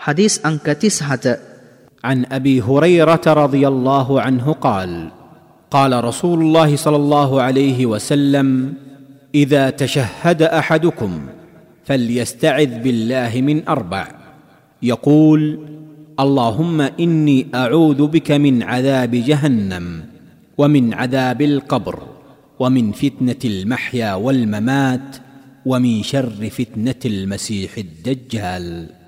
حديث أنك تسعة عن أبي هريرة رضي الله عنه قال قال رسول الله صلى الله عليه وسلم إذا تشهد أحدكم فليستعذ بالله من أربع. يقول اللهم إني أعوذ بك من عذاب جهنم ومن عذاب القبر ومن فتنة المحيا والممات ومن شر فتنة المسيح الدجال.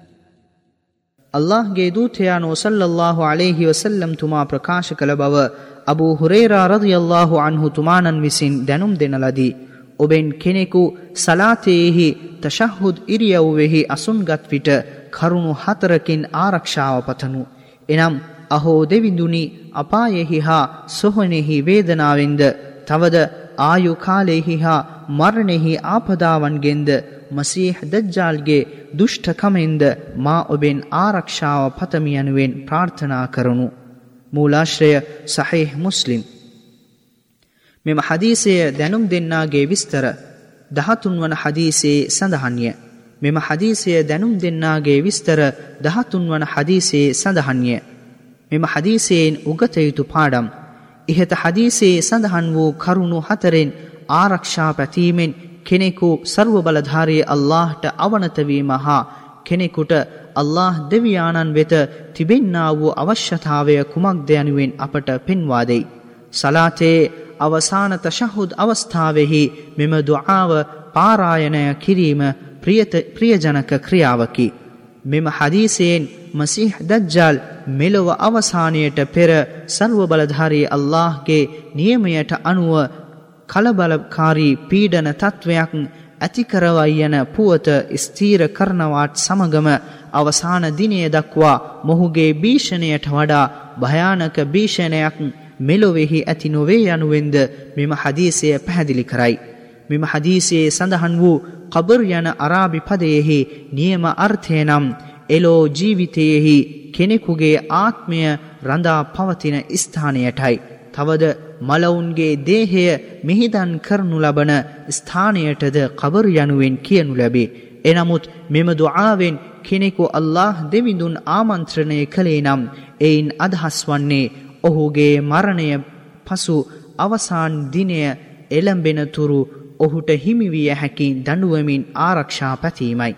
ಅಲ್ಲಾಹ್ಗೆ ದೂತೆಯಾನು ಸಲ್ಲಲ್ಲಾಹು ಅಲೇಹಿ ವಸಲ್ಲಂ ತುಮಾ ಪ್ರಕಾಶ ಕಲ ಬವ ಅಬು ಹುರೇರಾ ರದಿಯಲ್ಲಾಹು ಅನ್ಹು ತುಮಾನನ್ವಿಸಿನ್ දැනුම් දෙනලදී ඔබෙන් කෙනෙකු සලාතයෙහි තශහුද් ඉරියව්වෙහි අසුන්ගත් විට කරුණු හතරකින් ආරක්ෂාව පතනු. එනම් අහෝ දෙවිඳුනි අපායෙහි හා සොහනෙහි වේදනාවෙන්ද තවද ආයු කාලයෙහි හා මරණෙහි ආපදාවන්ගෙන්ද මසීහ දජ්ජාල්ගේ දුෂ්ටකමෙන්ද මා ඔබෙන් ආරක්ෂාව පතමි යනුවෙන් ප්‍රාර්ථනා කරනු. මූලාශ්‍රය සහහිහ මුස්ලිම්. මෙම හදීසය දැනුම් දෙන්නාගේ විස්තර දහතුන් වන හදීසේ සඳහන්ය. මෙම හදීසය දැනුම් දෙන්නාගේ විස්තර දහතුන් වන හදීසේ සඳහන්ය. මෙම හදීසයෙන් උගතයුතු පාඩම්. ඉහත හදීසේ සඳහන් වූ කරුණු හතරෙන් ආරක්ෂා පැතීමෙන් කෙනෙකු සර්ව බලධාරයේ අල්ලාහට අවනතවීම හා කෙනෙකුට අල්له දෙවියාණන් වෙත තිබෙන්න්නා වූ අවශ්‍යතාවය කුමක් දෙයනුවෙන් අපට පෙන්වාදෙයි. සලාතයේ අවසාන තශහුද් අවස්ථාවෙහි මෙම දුආාව පාරායනය කිරීම ප්‍රියජනක ක්‍රියාවකි. මෙම හදීසයෙන් මසිහ දජ්ජල් මෙලොව අවසානයට පෙර සර්ව බලධාරී අල්لهගේ නියමයට අනුව කලබලකාරී පීඩන තත්ත්වයක් ඇතිකරවයි යන පුවත ස්තීර කරනවාට සමගම අවසාන දිනය දක්වා මොහුගේ භීෂණයට වඩා භයානක භීෂණයක් මෙලොවෙහි ඇති නොවේ යනුවෙන්ද මෙම හදීසය පැහැදිලි කරයි. මෙම හදීසයේ සඳහන් වූ කබර් යන අරාබි පදයෙහි නියම අර්ථය නම් එලෝ ජීවිතයෙහි කෙනෙකුගේ ආත්මය රඳා පවතින ස්ථානයටයි. තවද මලවුන්ගේ දේහය මිහිදන් කරනු ලබන ස්ථානයටද කබර යනුවෙන් කියනු ලැබේ. එනමුත් මෙම දුආවෙන් කෙනෙකු අල්له දෙවිඳුන් ආමන්ත්‍රණය කළේ නම් එයින් අදහස් වන්නේ ඔහුගේ මරණය පසු අවසාන් දිනය එළඹෙනතුරු ඔහුට හිමිවිය හැකි දඩුවමින් ආරක්ෂා පැතීමයි.